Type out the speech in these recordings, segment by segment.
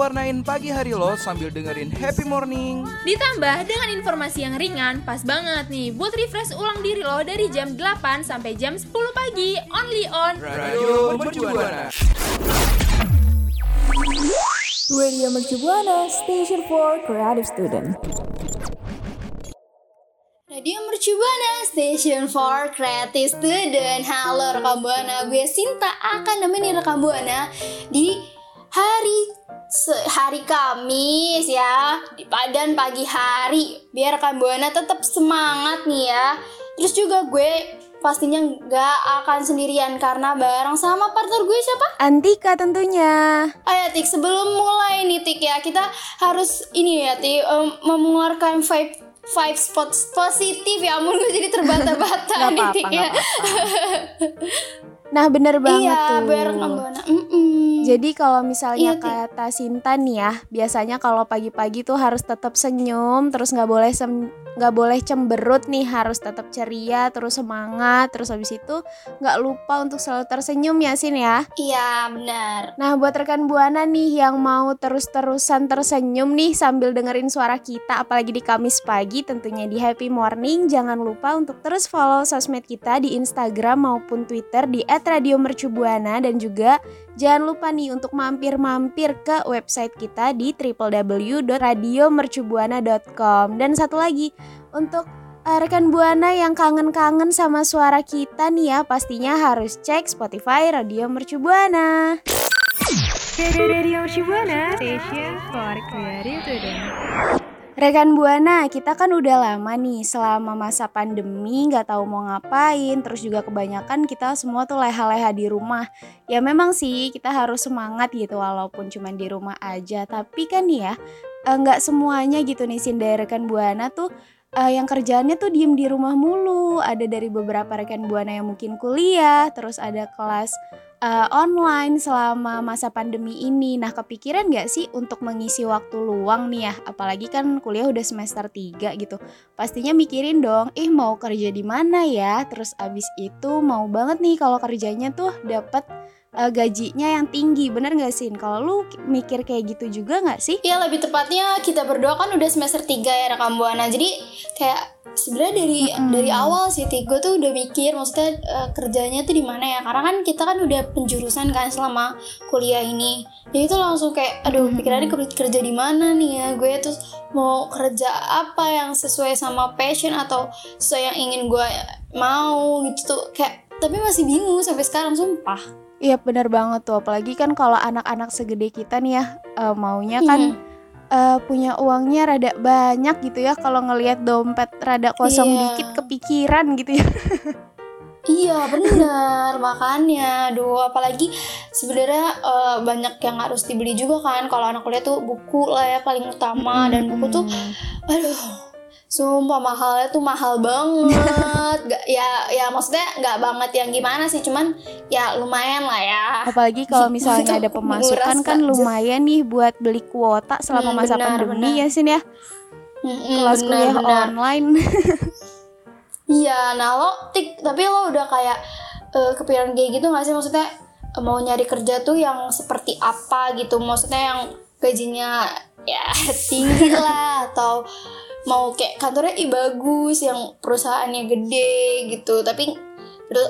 warnain pagi hari lo sambil dengerin happy morning. Ditambah dengan informasi yang ringan, pas banget nih buat refresh ulang diri lo dari jam 8 sampai jam 10 pagi, only on Radio Mercubuana. Radio Mercubuana Station for Creative Student. Radio Mercubuana Station for Creative Student Halo rekam Buana Gue Sinta akan nemenin rekam Buana Di hari hari Kamis ya Di padan pagi hari Biar rekam Buana tetap semangat nih ya Terus juga gue pastinya nggak akan sendirian Karena bareng sama partner gue siapa? Antika tentunya. Ayo Tik, sebelum mulai nih Tik ya, kita harus ini ya Tik, em, mengeluarkan vibe vibe spot positif ya ampun gue jadi terbata-bata nih Tik ya. Nah bener banget Iya, tuh. bareng Ambona. Mm-mm. Jadi kalau misalnya Iya, kata Sinta nih ya, biasanya kalau pagi-pagi tuh harus tetap senyum, terus nggak boleh nggak boleh cemberut nih, harus tetap ceria, terus semangat, terus habis itu nggak lupa untuk selalu tersenyum ya Sin ya. Iya, benar. Nah buat rekan buana nih yang mau terus-terusan tersenyum nih sambil dengerin suara kita, apalagi di Kamis pagi tentunya di Happy Morning, jangan lupa untuk terus follow sosmed kita di Instagram maupun Twitter di @radiomercubuana dan juga jangan lupa nih untuk mampir-mampir ke website kita di www.radiomercubuana.com dan satu lagi untuk eh, rekan buana yang kangen-kangen sama suara kita nih ya pastinya harus cek Spotify Radio Mercubuana. Radio Shibuana Station for Creative. Rekan Buana, kita kan udah lama nih selama masa pandemi nggak tahu mau ngapain, terus juga kebanyakan kita semua tuh leha-leha di rumah. Ya memang sih kita harus semangat gitu walaupun cuma di rumah aja, tapi kan ya eh, nggak semuanya gitu nih Sin dari rekan Buana tuh eh, yang kerjaannya tuh diem di rumah mulu. Ada dari beberapa rekan Buana yang mungkin kuliah, terus ada kelas eh, online selama masa pandemi ini. Nah, kepikiran nggak sih untuk mengisi waktu luang nih ya? Apalagi kan kuliah udah semester 3 gitu. Pastinya mikirin dong, ih mau kerja di mana ya? Terus abis itu mau banget nih kalau kerjanya tuh dapat eh, gajinya yang tinggi. Bener nggak sih? Kalau lu mikir kayak gitu juga nggak sih? Iya, lebih tepatnya kita berdua kan udah semester 3 ya rekam Buana. Jadi kayak sebenarnya dari Mm-mm. dari awal sih gue tuh udah mikir maksudnya eh, kerjanya tuh di mana ya? Karena kan kita kan udah penjurusan kan selama kuliah ini. Jadi itu langsung kayak aduh pikirannya kerja, kerja di mana nih ya? Gue terus mau kerja apa yang sesuai sama passion atau sesuai yang ingin gue mau gitu tuh kayak tapi masih bingung sampai sekarang sumpah. Iya bener banget tuh. Apalagi kan kalau anak-anak segede kita nih ya eh, maunya kan eh, punya uangnya rada banyak gitu ya. Kalau ngelihat dompet rada kosong Iya. dikit kepikiran gitu ya. Iya bener makanya aduh apalagi sebenarnya eh, banyak yang harus dibeli juga kan kalau anak kuliah tuh buku lah ya paling utama dan buku tuh aduh sumpah mahalnya tuh mahal banget gak, ya ya maksudnya nggak banget yang gimana sih cuman ya lumayan lah ya Apalagi kalau misalnya ada pemasukan kan lumayan nih buat beli kuota selama Hmm, masa benar, pandemi benar. ya Sin ya. Mm-mm, Kelas benar, kuliah benar. online. Iya, nah lo tik, tapi lo udah kayak eh, kepikiran kayak gitu gak sih maksudnya eh, mau nyari kerja tuh yang seperti apa gitu, maksudnya yang gajinya ya tinggi lah atau mau kayak kantornya ih bagus, yang perusahaannya gede gitu, tapi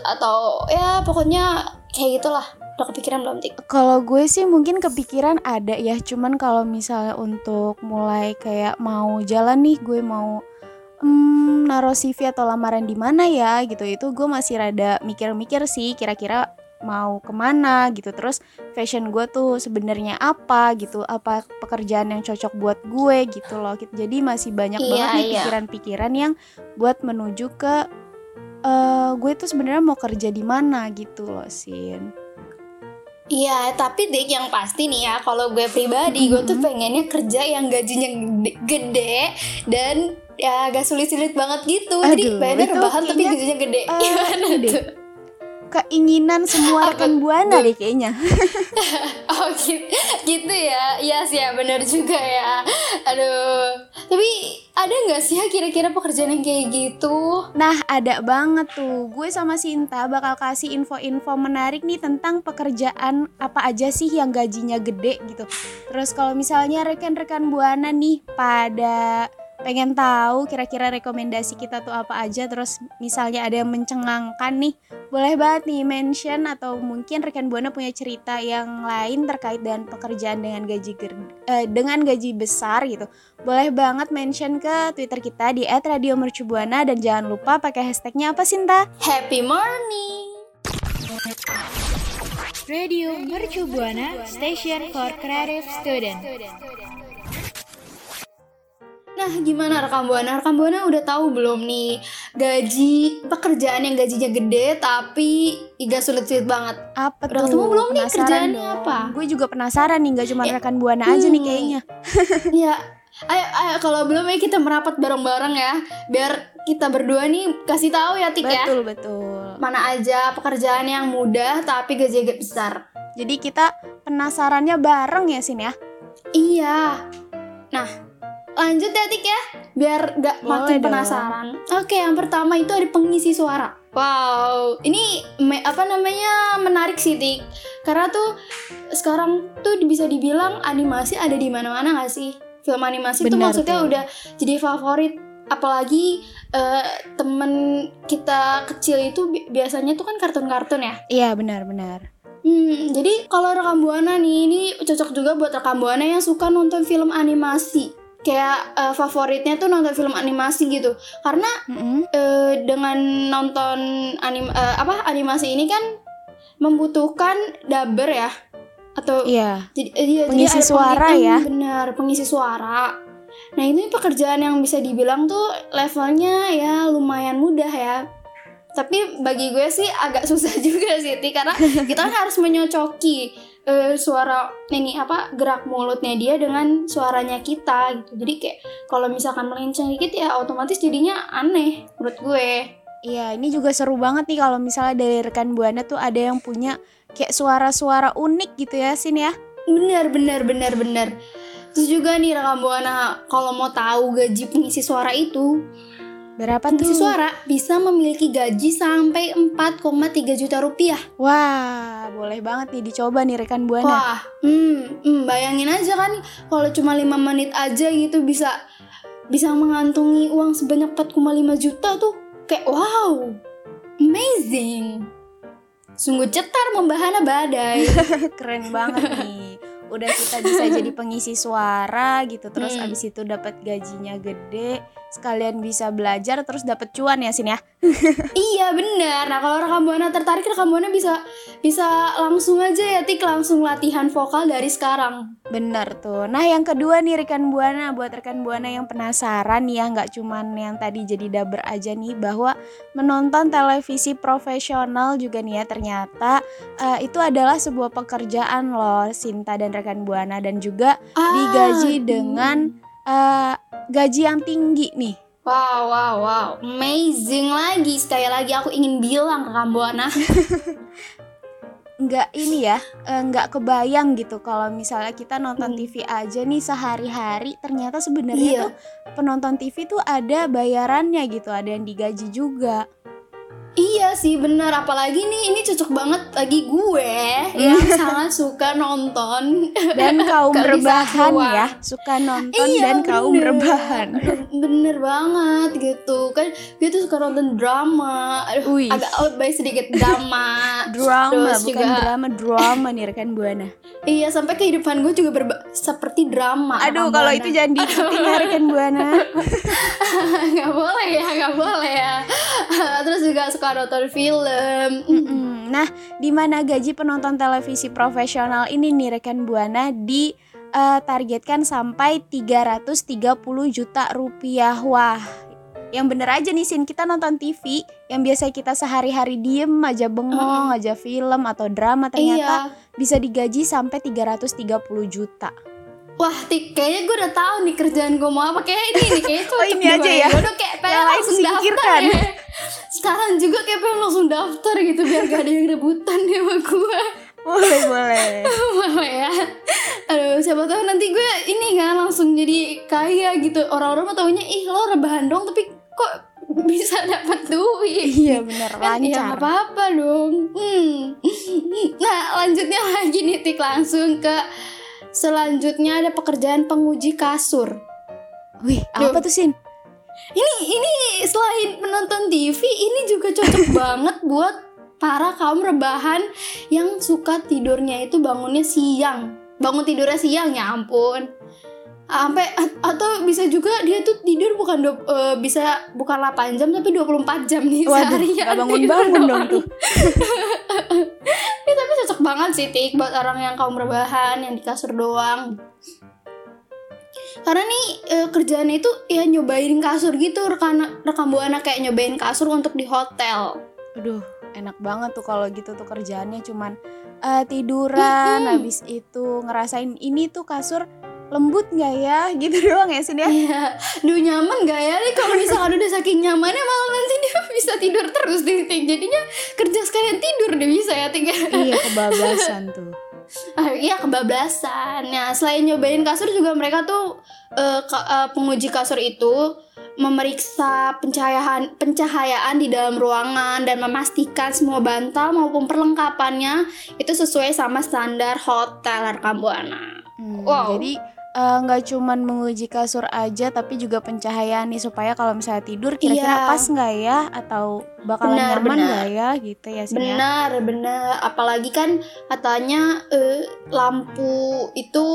atau ya pokoknya kayak gitulah. Udah kepikiran belum tik? Kalau gue sih mungkin kepikiran ada ya, cuman kalau misalnya untuk mulai kayak mau jalan nih, gue mau hmm, naruh CV atau lamaran di mana ya gitu, itu gue masih rada mikir-mikir sih kira-kira mau ke mana gitu terus fashion gue tuh sebenarnya apa gitu apa pekerjaan yang cocok buat gue gitu loh jadi masih banyak Iya, banget nih iya. pikiran-pikiran yang buat menuju ke eh gue tuh sebenarnya mau kerja di mana gitu loh sin Iya, tapi Dik yang pasti nih ya, kalau gue pribadi, gue tuh pengennya kerja yang gajinya gede, gede dan ya agak sulit-sulit banget gitu. Jadi Aduh, bayarnya itu rebahan tapi gajinya gede. eh, Gimana tuh? Keinginan semua rekan buana deh kayaknya Oh gitu, gitu ya, iya sih ya bener juga ya. Aduh, tapi ada nggak sih ya kira-kira pekerjaan yang kayak gitu? Nah, ada banget tuh. Gue sama Sinta bakal kasih info-info menarik nih tentang pekerjaan apa aja sih yang gajinya gede gitu. Terus kalau misalnya rekan-rekan Buana nih pada pengen tahu kira-kira rekomendasi kita tuh apa aja terus misalnya ada yang mencengangkan nih boleh banget nih mention atau mungkin rekan buana punya cerita yang lain terkait dengan pekerjaan dengan gaji ger- eh, dengan gaji besar gitu boleh banget mention ke Twitter kita di @radiomercubuana dan jangan lupa pakai hashtagnya apa Sinta? Happy morning. Radio Mercu Buana Station for Creative Student. Nah, gimana rekam buana? Rekam buana udah tahu belum nih gaji pekerjaan yang gajinya gede tapi gak sulit-sulit banget. Apa Udah tuh? ketemu belum nih Penasaran kerjaannya dong. apa? Gue juga penasaran nih, gak cuma rekan buana aja nih hmm. kayaknya. ya, ayo, ayo kalau belum ya kita merapat bareng-bareng ya, biar kita berdua nih kasih tahu ya Tik ya. Betul betul. Mana aja pekerjaan yang mudah tapi gajinya gede besar. Jadi kita penasarannya bareng ya Sin ya. Iya. Nah, lanjut ya Tik ya, biar gak Boleh makin dong. penasaran. Oke, yang pertama itu ada pengisi suara. Wow, ini me- apa namanya menarik sih Tik. Karena tuh sekarang tuh bisa dibilang animasi ada di mana-mana gak sih? Film animasi tuh Benar maksudnya tuh. udah jadi favorit. Apalagi eh, temen kita kecil itu bi- biasanya tuh kan kartun-kartun ya. Iya benar-benar. Hmm, jadi kalau rekam buana nih ini cocok juga buat rekam buana yang suka nonton film animasi. Kayak eh, favoritnya tuh nonton film animasi gitu. Karena Mm-mm. eh, dengan nonton anim eh, apa animasi ini kan membutuhkan dubber ya atau Iya. jadi iya, jadi Pengisi ada suara pengisi- ya. Benar, pengisi suara. Nah, ini pekerjaan yang bisa dibilang tuh levelnya ya lumayan mudah ya. Tapi bagi gue sih agak susah juga sih, Ti, karena kita kan harus menyocoki eh, suara ini apa gerak mulutnya dia dengan suaranya kita gitu. Jadi kayak kalau misalkan melenceng dikit ya otomatis jadinya aneh menurut gue. Iya, ini juga seru banget nih kalau misalnya dari rekan buana tuh ada yang punya kayak suara-suara unik gitu ya Sin ya. Bener, bener, bener, bener. Terus juga nih rekam buana kalau mau tahu gaji pengisi suara itu, Berapa pengisi tuh? suara bisa memiliki gaji sampai 4,3 juta rupiah. Wah, boleh banget nih dicoba nih rekan buana. Wah, hmm, hmm, bayangin aja kan kalau cuma 5 menit aja gitu bisa bisa mengantongi uang sebanyak 4,5 juta tuh kayak wow, amazing. Sungguh cetar membahana badai. Keren banget nih. Udah kita bisa jadi pengisi suara gitu, terus Hmm. abis itu dapat gajinya gede, sekalian bisa belajar terus dapat cuan ya Sin ya. Iya benar. Nah kalau rekam buana tertarik rekam buana bisa bisa langsung aja ya tik langsung latihan vokal dari sekarang. Bener tuh. Nah yang kedua nih rekan buana, buat rekan buana yang penasaran ya, nggak cuman yang tadi jadi daber aja nih, bahwa menonton televisi profesional juga nih ya ternyata eh, itu adalah sebuah pekerjaan loh Sinta dan rekan buana dan juga Ah, digaji hmm. dengan eh, gaji yang tinggi nih. Wow wow wow amazing lagi sekali lagi aku ingin bilang rekam buana. nggak ini ya eh, nggak kebayang gitu kalau misalnya kita nonton Hmm. TV aja nih sehari-hari ternyata sebenarnya Iya. tuh penonton TV tuh ada bayarannya gitu ada yang digaji juga Iya sih bener apalagi nih ini cocok banget lagi gue yang sangat suka nonton. Dan kaum rebahan ya suka nonton Iya, dan kaum bener. rebahan. Bener banget gitu. Kan Gue tuh suka nonton drama. Aduh Wih. agak out by sedikit drama. Drama Terus bukan juga- drama drama nih rekan buana. Iya sampai kehidupan gue juga berba- seperti drama. Aduh kalau Buana. itu jangan diikutin ya rekan buana suka nonton film Mm-mm. Nah, di mana gaji penonton televisi profesional ini nih rekan Buana ditargetkan sampai 330 juta rupiah. Wah, yang bener aja nih Sin, kita nonton TV yang biasa kita sehari-hari diem aja bengong aja film atau drama ternyata Iya. bisa digaji sampai 330 juta. Wah, Tik, kayaknya gue udah tahu nih kerjaan gue mau apa. Kayak ini nih, kayaknya cocok Oh, ini aja ya? Gue udah kayak pengen langsung daftar ya. Sekarang juga kayak pengen langsung daftar gitu biar gak ada yang rebutan deh sama gue. Boleh, boleh. Malah ya. Aduh, siapa tahu nanti gue ini kan langsung jadi kaya gitu. Orang-orang mah taunya ih lo rebahan dong tapi kok bisa dapat duit. Iya bener, Kan ya lancar. nggak apa-apa dong. Hmm. Nah lanjutnya lagi nih Tik langsung ke selanjutnya ada pekerjaan penguji kasur. Wih, apa tuh Sin? Ini ini selain penonton TV ini juga cocok banget buat para kaum rebahan yang suka tidurnya itu bangunnya siang. Bangun tidurnya siang ya ampun. Sampai atau bisa juga dia tuh tidur bukan eh, bisa bukan 8 jam tapi 24 jam nih Waduh, seharian. bangun-bangun dong tuh. Banget sih Tik buat orang yang kaum rebahan yang di kasur doang. Karena nih eh, kerjaannya itu ya nyobain kasur gitu rekan rekam buana kayak nyobain kasur untuk di hotel. Aduh, enak banget tuh kalau gitu tuh kerjaannya cuman eh, tiduran, Mm-mm. habis itu ngerasain ini tuh kasur lembut nggak ya, gitu doang ya Sin ya. Iya, duh nyaman gak ya nih kalau misalkan udah saking nyamannya malah nanti dia bisa tidur terus Tik. Jadinya kerja sekalian tidur deh bisa ya Tik. iya kebablasan tuh. Ah, iya kebablasan. Nah selain nyobain kasur juga mereka tuh eh, ka- eh, penguji kasur itu memeriksa pencahayaan pencahayaan di dalam ruangan dan memastikan semua bantal maupun perlengkapannya itu sesuai sama standar hotel rekam buana. Hmm, Wow. Jadi eh, nggak cuman menguji kasur aja tapi juga pencahayaan nih supaya kalau misalnya tidur kira-kira Iya. pas nggak ya atau bakalan Benar, nyaman nggak ya gitu ya Sin ya. Benar, benar. Apalagi kan katanya eh, lampu itu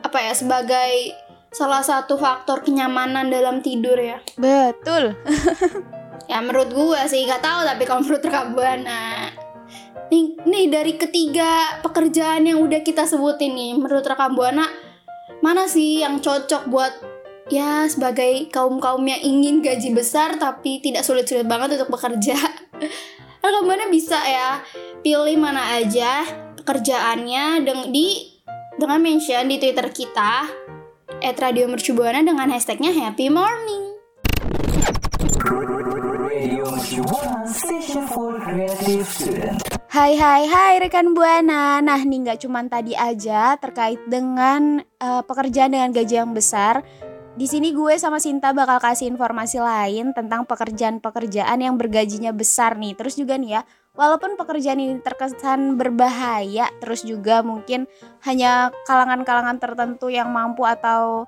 apa ya sebagai salah satu faktor kenyamanan dalam tidur ya. Betul. Ya menurut gue sih gak tahu tapi kalau menurut rekam buana. Nih, nih dari ketiga pekerjaan yang udah kita sebutin nih menurut rekam buana mana sih yang cocok buat ya sebagai kaum kaum yang ingin gaji besar tapi tidak sulit-sulit banget untuk bekerja. rekam buana bisa ya pilih mana aja pekerjaannya deng- di dengan mention di Twitter kita at Radio Mercubuana dengan hashtagnya Happy Morning. Radio Mercubuana Station for Creative Student. Hai hai hai rekan Buana. Nah, nih nggak cuman tadi aja terkait dengan eh, pekerjaan dengan gaji yang besar. Di sini gue sama Sinta bakal kasih informasi lain tentang pekerjaan-pekerjaan yang bergajinya besar nih. Terus juga nih ya, walaupun pekerjaan ini terkesan berbahaya, terus juga mungkin hanya kalangan-kalangan tertentu yang mampu atau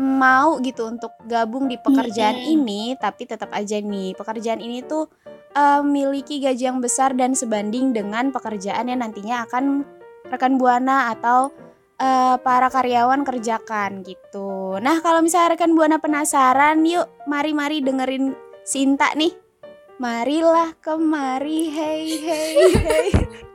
mau gitu untuk gabung di pekerjaan Mm-mm. ini, tapi tetap aja nih pekerjaan ini tuh eh, memiliki gaji yang besar dan sebanding dengan pekerjaan yang nantinya akan rekan buana atau eh, para karyawan kerjakan gitu. Nah kalau misalnya rekan buana penasaran, yuk mari-mari dengerin Sinta nih. Marilah kemari, hey hey hey.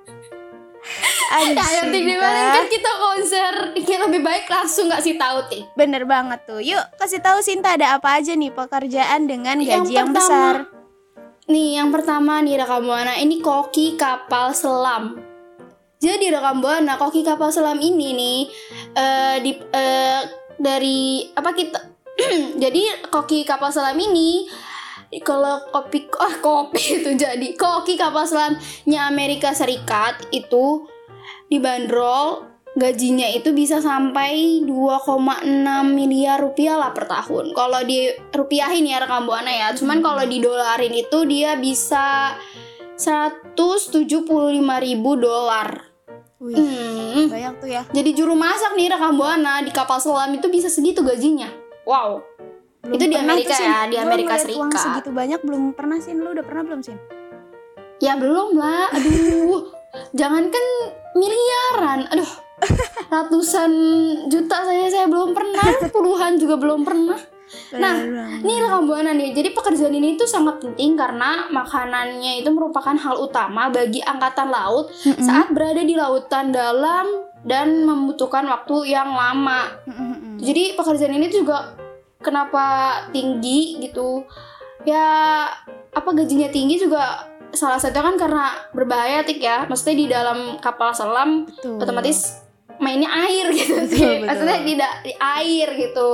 Yang tinggi Sinta. banget kan kita konser Kayak lebih baik langsung nggak sih tahu Tik Bener banget tuh. Yuk kasih tahu Sinta ada apa aja nih pekerjaan dengan Yang gaji yang, pertama, besar. Nih yang pertama nih rekam buana Ini koki kapal selam Jadi rekam buana koki kapal selam ini nih eh di, eh, Dari apa kita Jadi koki kapal selam ini kalau kopi ah kopi itu jadi koki kapal selamnya Amerika Serikat itu dibanderol gajinya itu bisa sampai 2,6 miliar rupiah lah per tahun. Kalau di rupiahin ya rekam buana ya. Cuman kalau di dolarin itu dia bisa 175 ribu dolar. Wih, Hmm. banyak tuh ya. Jadi juru masak nih rekam buana di kapal selam itu bisa segitu gajinya. Wow. Belum Itu di Amerika tuh, Sin. ya, di Amerika ngeliat Uang Serikat. segitu banyak belum pernah sih. Lu udah pernah belum sih? Ya belum lah, aduh. Jangankan miliaran, aduh. Ratusan juta saya saya belum pernah, puluhan juga belum pernah. Nah. Ini rekam buana nih. Jadi pekerjaan ini tuh sangat penting karena makanannya itu merupakan hal utama bagi angkatan laut Mm-mm. saat berada di lautan dalam dan membutuhkan waktu yang lama. Mm-mm. Jadi pekerjaan ini juga kenapa tinggi gitu? Ya apa gajinya tinggi juga salah satu kan karena berbahaya tik ya. Maksudnya di dalam kapal selam Betul. otomatis mainnya air gitu Betul, sih. betul. Maksudnya tidak di air gitu,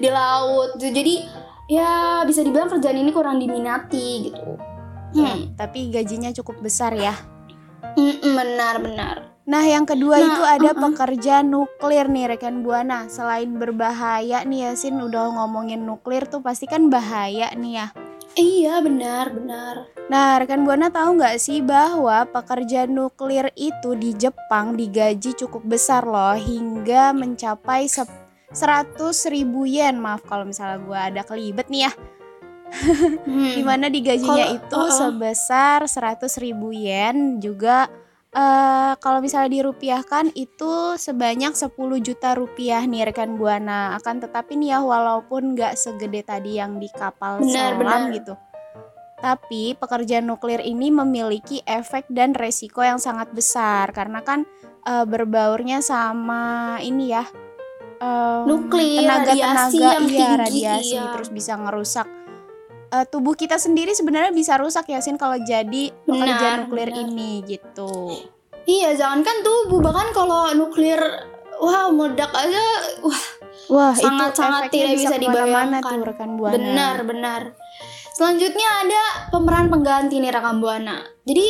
di laut. gitu. Jadi ya bisa dibilang kerjaan ini kurang diminati gitu. Hmm, Tapi gajinya cukup besar ya. Mm-mm, benar benar. Nah, yang kedua Nah, itu ada uh-uh. pekerja nuklir nih rekan Buana. Selain berbahaya nih Yasin udah ngomongin nuklir tuh pasti kan bahaya nih ya. Iya benar benar. Nah, rekan Buana tahu nggak sih bahwa pekerja nuklir itu di Jepang digaji cukup besar loh hingga mencapai sep- 100 ribu yen. Maaf kalau misalnya gua ada kelibet nih ya. Hmm. Di mana digajinya Kalau- itu uh-uh. sebesar 100 ribu yen juga eh kalau misalnya dirupiahkan itu sebanyak 10 juta rupiah nih rekan Buana akan tetapi nih ya walaupun nggak segede tadi yang di kapal Benar, selam benar. gitu tapi pekerjaan nuklir ini memiliki efek dan resiko yang sangat besar karena kan eh, berbaurnya sama ini ya em, Nuklir, tenaga-tenaga radiasi yang iya tinggi, radiasi iya. terus bisa ngerusak eh, tubuh kita sendiri sebenarnya bisa rusak ya Sin kalau jadi pekerja nuklir benar. ini gitu. Iya jangankan tubuh bahkan kalau nuklir wah meledak aja wah Wah Sangat-sangat itu efeknya tidak bisa ke mana-mana dibayangkan. tuh rekan buana. benar benar. Selanjutnya ada pemeran pengganti nih rekam buana. Jadi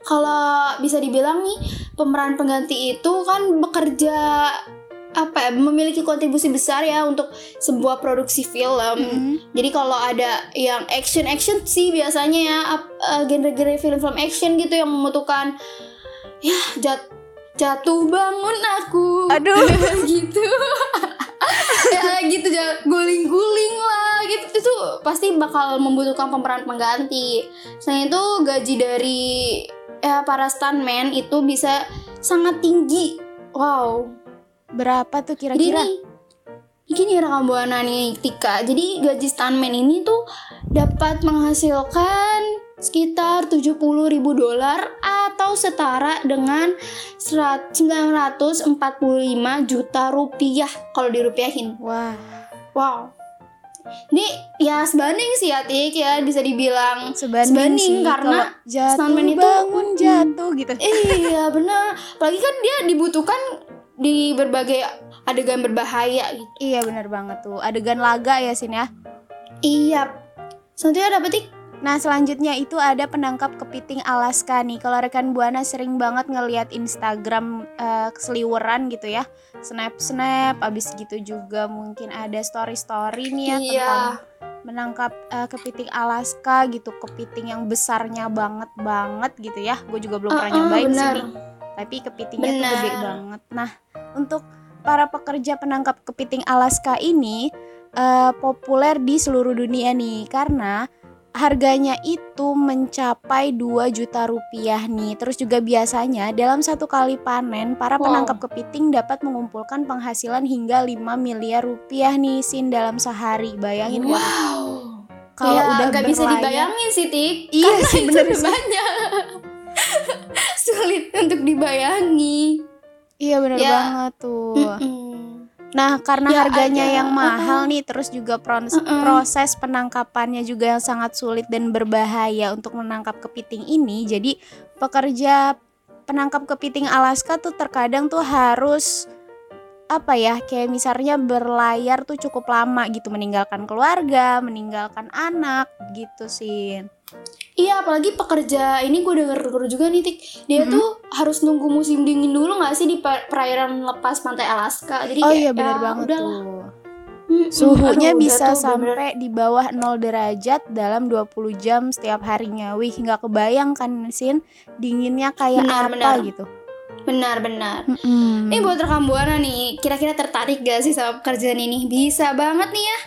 kalau bisa dibilang nih pemeran pengganti itu kan bekerja apa ya memiliki kontribusi besar ya untuk sebuah produksi film. Mm-mm. Jadi kalau ada yang action action sih biasanya ya eh, genre-genre film-film action gitu yang membutuhkan ya jat jatuh bangun aku Aduh. gitu ya gitu guling-guling lah gitu itu pasti bakal membutuhkan pemeran pengganti selain itu gaji dari ya para stuntman itu bisa sangat tinggi wow Berapa tuh kira-kira? gini rekam buana nih Tika. Jadi gaji stuntman ini tuh dapat menghasilkan sekitar 70.000 ribu dolar atau setara dengan serat- 945 juta rupiah kalau dirupiahin. Wah, wow. Ini ya sebanding sih ya Tik ya bisa dibilang sebanding, Sebanding, sih karena jatuh stuntman itu- bangun jatuh gitu. iya benar. Apalagi kan dia dibutuhkan di berbagai adegan berbahaya gitu Iya benar banget tuh. Adegan laga ya Sin ya. Iya. Selanjutnya ada apa Tik? Nah selanjutnya itu ada penangkap kepiting Alaska nih. Kalau rekan buana sering banget ngelihat Instagram eh, keseliweran gitu ya, snap snap. Abis gitu juga mungkin ada story story nih ya Iya. tentang menangkap eh, kepiting Alaska gitu. Kepiting yang besarnya banget banget gitu ya. Gue juga belum pernah Uh-uh, nyobain benar. sih. Tapi kepitingnya tuh gede banget. Nah untuk para pekerja penangkap kepiting Alaska ini eh, populer di seluruh dunia nih karena harganya itu mencapai 2 juta rupiah nih. Terus juga biasanya dalam satu kali panen para Wow. penangkap kepiting dapat mengumpulkan penghasilan hingga 5 miliar rupiah nih sin dalam sehari. Bayangin? Wow. Kalau Ya, udah nggak bisa dibayangin sih Tik. Iya sih, bener sih. banyak. Sulit untuk dibayangi. Iya bener Ya. banget tuh. Mm-mm. Nah, karena Ya, harganya ada. yang mahal Uh-uh. nih, terus juga prons- Uh-uh. proses penangkapannya juga yang sangat sulit dan berbahaya untuk menangkap kepiting ini. Jadi, pekerja penangkap kepiting Alaska tuh terkadang tuh harus apa ya, kayak misalnya berlayar tuh cukup lama gitu, meninggalkan keluarga, meninggalkan anak gitu sih. Iya, apalagi pekerja ini gue denger denger juga nih Tik. Dia Mm-mm. tuh harus nunggu musim dingin dulu nggak sih di per- perairan lepas pantai Alaska. Jadi Oh kayak, iya benar ya, banget udahlah. tuh. Suhunya Aduh, bisa tuh sampai di bawah 0 derajat dalam 20 jam setiap harinya. Wih, nggak kebayang kan, Sin? Dinginnya kayak Benar, apa benar. gitu. benar-benar. Mm-mm. Ini buat rekam buana nih, kira-kira tertarik gak sih sama pekerjaan ini? Bisa banget nih ya.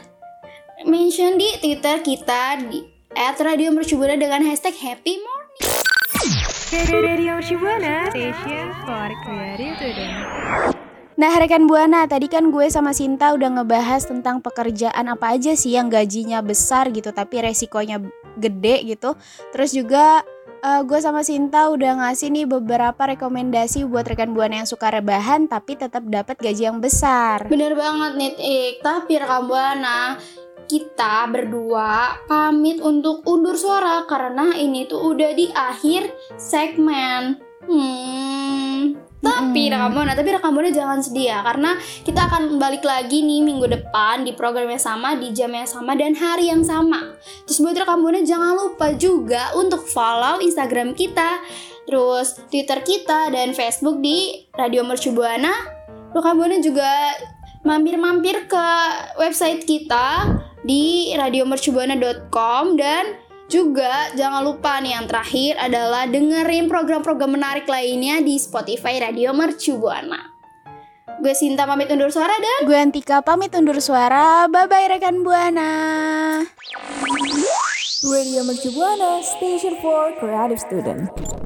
Mention di Twitter kita di @radiomercubuana dengan hashtag Happy Morning. Radio Shibuana Station for Creative Student. Nah rekan Buana, tadi kan gue sama Sinta udah ngebahas tentang pekerjaan apa aja sih yang gajinya besar gitu tapi resikonya gede gitu. Terus juga eh, gue sama Sinta udah ngasih nih beberapa rekomendasi buat rekan Buana yang suka rebahan tapi tetap dapat gaji yang besar. Bener banget nih, Ik. Tapi rekam buana kita berdua pamit untuk undur suara karena ini tuh udah di akhir segmen. Hmm. Tapi rekam buana, tapi rekam buana jangan sedih ya karena kita akan balik lagi nih minggu depan di program yang sama, di jam yang sama dan hari yang sama. Terus buat rekam buana jangan lupa juga untuk follow Instagram kita, terus Twitter kita dan Facebook di Radio Mercu Buana. Rekam buana juga mampir-mampir ke website kita di radiomercubuana.com dan juga jangan lupa nih yang terakhir adalah dengerin program-program menarik lainnya di Spotify Radio Mercu Buana. Gue Sinta pamit undur suara dan Gue Antika pamit undur suara. Bye bye rekan Buana. Radio Mercu Buana, Station for Creative Student.